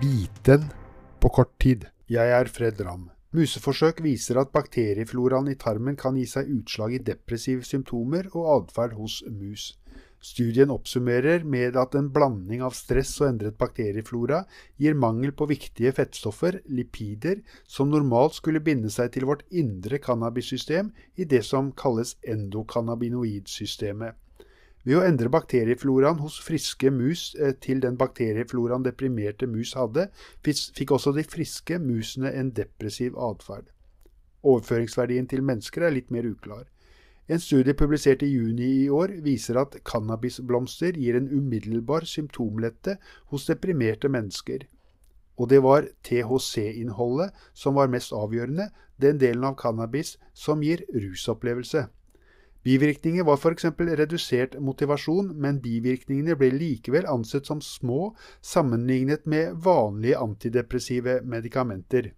biten på kort tid. Jeg er Fred Ramm. Museforsøk viser at bakteriefloraen i tarmen kan gi seg utslag i depressive symptomer og atferd hos mus. Studien oppsummerer med at en blanding av stress og endret bakterieflora gir mangel på viktige fettstoffer, lipider, som normalt skulle binde seg til vårt indre cannabissystem i det som kalles endokannabinoidsystemet. Ved å endre bakteriefloraen hos friske mus eh, til den bakteriefloraen deprimerte mus hadde, fikk også de friske musene en depressiv atferd. Overføringsverdien til mennesker er litt mer uklar. En studie publisert i juni i år viser at cannabisblomster gir en umiddelbar symptomlette hos deprimerte mennesker. Og det var THC-innholdet som var mest avgjørende, den delen av cannabis som gir rusopplevelse. Bivirkninger var f.eks. redusert motivasjon, men bivirkningene ble likevel ansett som små sammenlignet med vanlige antidepressive medikamenter.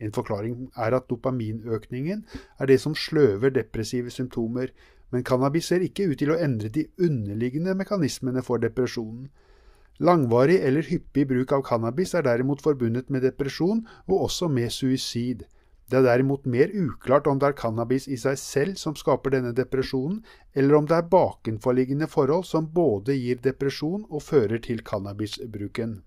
En forklaring er at dopaminøkningen er det som sløver depressive symptomer, men cannabis ser ikke ut til å endre de underliggende mekanismene for depresjonen. Langvarig eller hyppig bruk av cannabis er derimot forbundet med depresjon og også med suicid. Det er derimot mer uklart om det er cannabis i seg selv som skaper denne depresjonen, eller om det er bakenforliggende forhold som både gir depresjon og fører til cannabisbruken.